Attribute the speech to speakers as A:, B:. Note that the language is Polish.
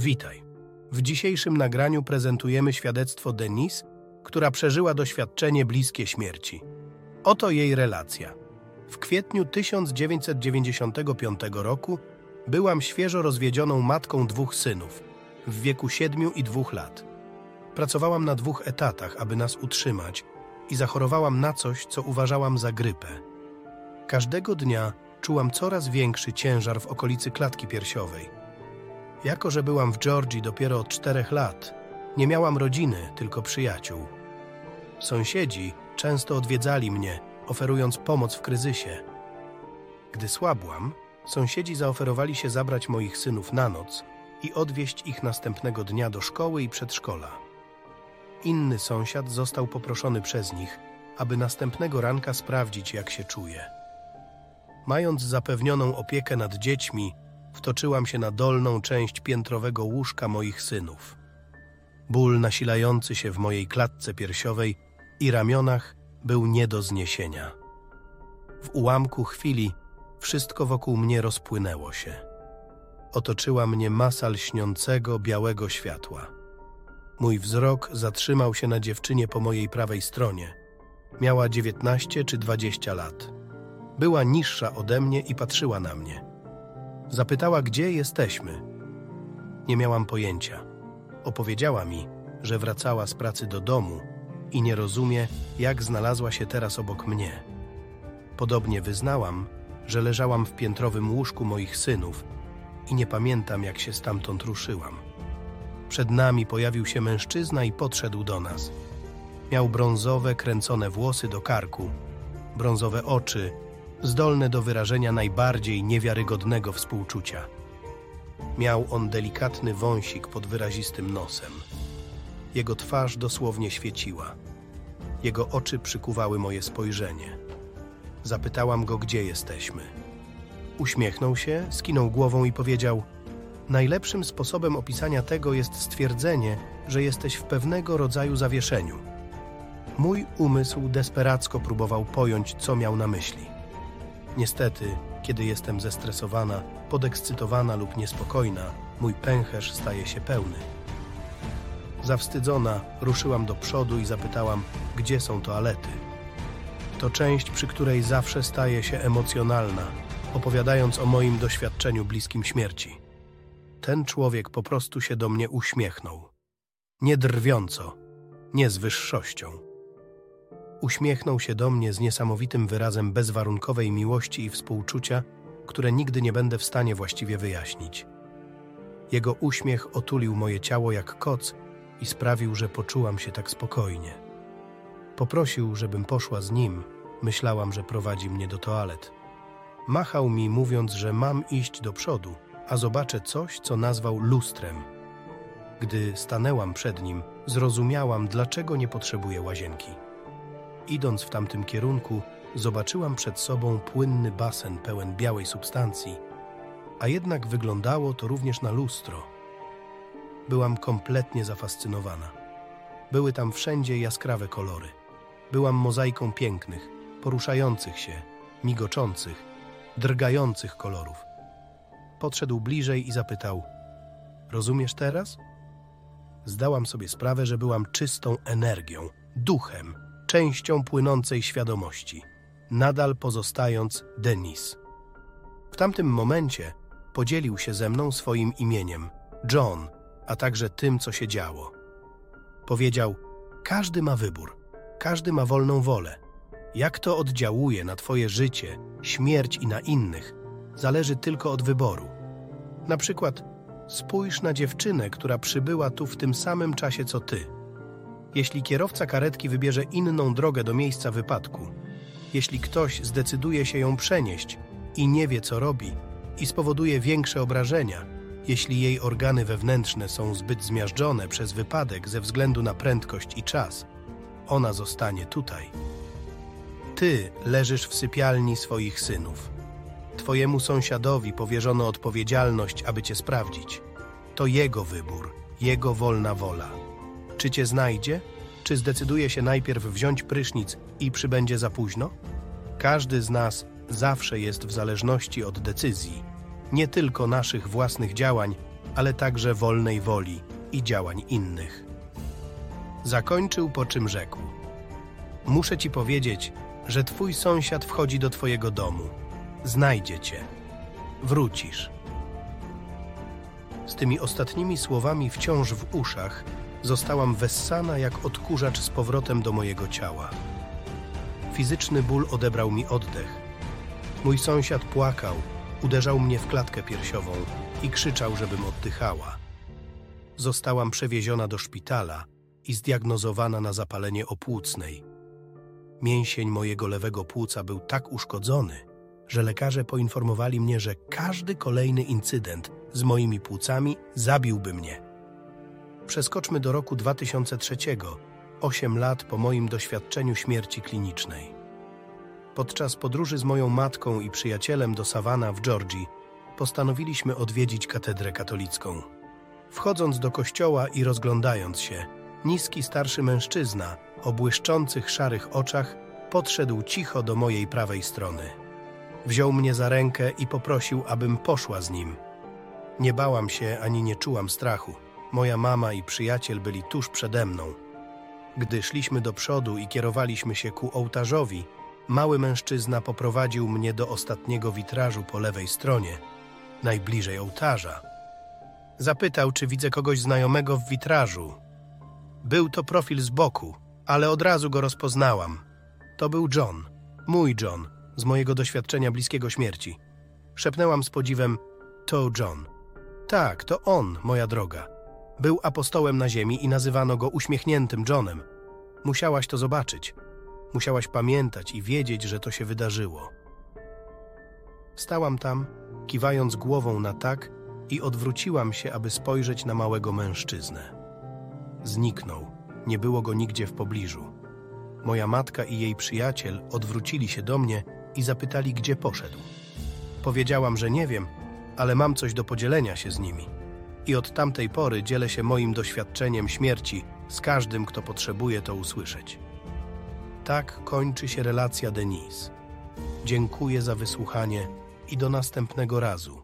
A: Witaj. W dzisiejszym nagraniu prezentujemy świadectwo Denise, która przeżyła doświadczenie bliskie śmierci. Oto jej relacja. W kwietniu 1995 roku byłam świeżo rozwiedzioną matką dwóch synów, w wieku 7 i 2 lat. Pracowałam na dwóch etatach, aby nas utrzymać i zachorowałam na coś, co uważałam za grypę. Każdego dnia czułam coraz większy ciężar w okolicy klatki piersiowej. Jako, że byłam w Georgii dopiero od czterech lat, nie miałam rodziny, tylko przyjaciół. Sąsiedzi często odwiedzali mnie, oferując pomoc w kryzysie. Gdy słabłam, sąsiedzi zaoferowali się zabrać moich synów na noc i odwieźć ich następnego dnia do szkoły i przedszkola. Inny sąsiad został poproszony przez nich, aby następnego ranka sprawdzić, jak się czuje. Mając zapewnioną opiekę nad dziećmi, wtoczyłam się na dolną część piętrowego łóżka moich synów. Ból nasilający się w mojej klatce piersiowej i ramionach był nie do zniesienia. W ułamku chwili wszystko wokół mnie rozpłynęło się. Otoczyła mnie masa lśniącego, białego światła. Mój wzrok zatrzymał się na dziewczynie po mojej prawej stronie. Miała 19 czy 20 lat. Była niższa ode mnie i patrzyła na mnie. Zapytała, gdzie jesteśmy. Nie miałam pojęcia. Opowiedziała mi, że wracała z pracy do domu i nie rozumie, jak znalazła się teraz obok mnie. Podobnie wyznałam, że leżałam w piętrowym łóżku moich synów i nie pamiętam, jak się stamtąd ruszyłam. Przed nami pojawił się mężczyzna i podszedł do nas. Miał brązowe, kręcone włosy do karku, brązowe oczy, zdolne do wyrażenia najbardziej niewiarygodnego współczucia. Miał on delikatny wąsik pod wyrazistym nosem. Jego twarz dosłownie świeciła. Jego oczy przykuwały moje spojrzenie. Zapytałam go, gdzie jesteśmy. Uśmiechnął się, skinął głową i powiedział: Najlepszym sposobem opisania tego jest stwierdzenie, że jesteś w pewnego rodzaju zawieszeniu. Mój umysł desperacko próbował pojąć, co miał na myśli. Niestety, kiedy jestem zestresowana, podekscytowana lub niespokojna, mój pęcherz staje się pełny. Zawstydzona, ruszyłam do przodu i zapytałam, gdzie są toalety. To część, przy której zawsze staje się emocjonalna, opowiadając o moim doświadczeniu bliskim śmierci. Ten człowiek po prostu się do mnie uśmiechnął. Nie drwiąco, nie z wyższością. Uśmiechnął się do mnie z niesamowitym wyrazem bezwarunkowej miłości i współczucia, które nigdy nie będę w stanie właściwie wyjaśnić. Jego uśmiech otulił moje ciało jak koc i sprawił, że poczułam się tak spokojnie. Poprosił, żebym poszła z nim. Myślałam, że prowadzi mnie do toalet. Machał mi, mówiąc, że mam iść do przodu, a zobaczę coś, co nazwał lustrem. Gdy stanęłam przed nim, zrozumiałam, dlaczego nie potrzebuję łazienki. Idąc w tamtym kierunku, zobaczyłam przed sobą płynny basen pełen białej substancji, a jednak wyglądało to również na lustro. Byłam kompletnie zafascynowana. Były tam wszędzie jaskrawe kolory. Byłam mozaiką pięknych, poruszających się, migoczących, drgających kolorów. Podszedł bliżej i zapytał: Rozumiesz teraz? Zdałam sobie sprawę, że byłam czystą energią, duchem, częścią płynącej świadomości, nadal pozostając Denis. W tamtym momencie podzielił się ze mną swoim imieniem, John, a także tym, co się działo. Powiedział: Każdy ma wybór, każdy ma wolną wolę. Jak to oddziałuje na Twoje życie, śmierć i na innych, zależy tylko od wyboru. Na przykład, spójrz na dziewczynę, która przybyła tu w tym samym czasie co Ty. Jeśli kierowca karetki wybierze inną drogę do miejsca wypadku, jeśli ktoś zdecyduje się ją przenieść i nie wie, co robi, i spowoduje większe obrażenia, jeśli jej organy wewnętrzne są zbyt zmiażdżone przez wypadek ze względu na prędkość i czas, ona zostanie tutaj. Ty leżysz w sypialni swoich synów. Twojemu sąsiadowi powierzono odpowiedzialność, aby cię sprawdzić. To jego wybór, jego wolna wola. Czy cię znajdzie? Czy zdecyduje się najpierw wziąć prysznic i przybędzie za późno? Każdy z nas zawsze jest w zależności od decyzji, nie tylko naszych własnych działań, ale także wolnej woli i działań innych. Zakończył, po czym rzekł: Muszę ci powiedzieć, że twój sąsiad wchodzi do twojego domu. Znajdzie cię. Wrócisz. Z tymi ostatnimi słowami wciąż w uszach zostałam wessana jak odkurzacz z powrotem do mojego ciała. Fizyczny ból odebrał mi oddech. Mój sąsiad płakał, uderzał mnie w klatkę piersiową i krzyczał, żebym oddychała. Zostałam przewieziona do szpitala i zdiagnozowana na zapalenie opłucnej. Mięsień mojego lewego płuca był tak uszkodzony, że lekarze poinformowali mnie, że każdy kolejny incydent z moimi płucami zabiłby mnie. Przeskoczmy do roku 2003, 8 lat po moim doświadczeniu śmierci klinicznej. Podczas podróży z moją matką i przyjacielem do Savannah w Georgii postanowiliśmy odwiedzić katedrę katolicką. Wchodząc do kościoła i rozglądając się, niski starszy mężczyzna o błyszczących szarych oczach podszedł cicho do mojej prawej strony. Wziął mnie za rękę i poprosił, abym poszła z nim. Nie bałam się ani nie czułam strachu. Moja mama i przyjaciel byli tuż przede mną. Gdy szliśmy do przodu i kierowaliśmy się ku ołtarzowi, mały mężczyzna poprowadził mnie do ostatniego witrażu po lewej stronie, najbliżej ołtarza. Zapytał, czy widzę kogoś znajomego w witrażu. Był to profil z boku, ale od razu go rozpoznałam. To był John, mój John, z mojego doświadczenia bliskiego śmierci. Szepnęłam z podziwem: To John. Tak, to on, moja droga. Był apostołem na ziemi i nazywano go uśmiechniętym Johnem. Musiałaś to zobaczyć. Musiałaś pamiętać i wiedzieć, że to się wydarzyło. Stałam tam, kiwając głową na tak i odwróciłam się, aby spojrzeć na małego mężczyznę. Zniknął, nie było go nigdzie w pobliżu. Moja matka i jej przyjaciel odwrócili się do mnie i zapytali, gdzie poszedł. Powiedziałam, że nie wiem, ale mam coś do podzielenia się z nimi. I od tamtej pory dzielę się moim doświadczeniem śmierci z każdym, kto potrzebuje to usłyszeć. Tak kończy się relacja Denise. Dziękuję za wysłuchanie i do następnego razu.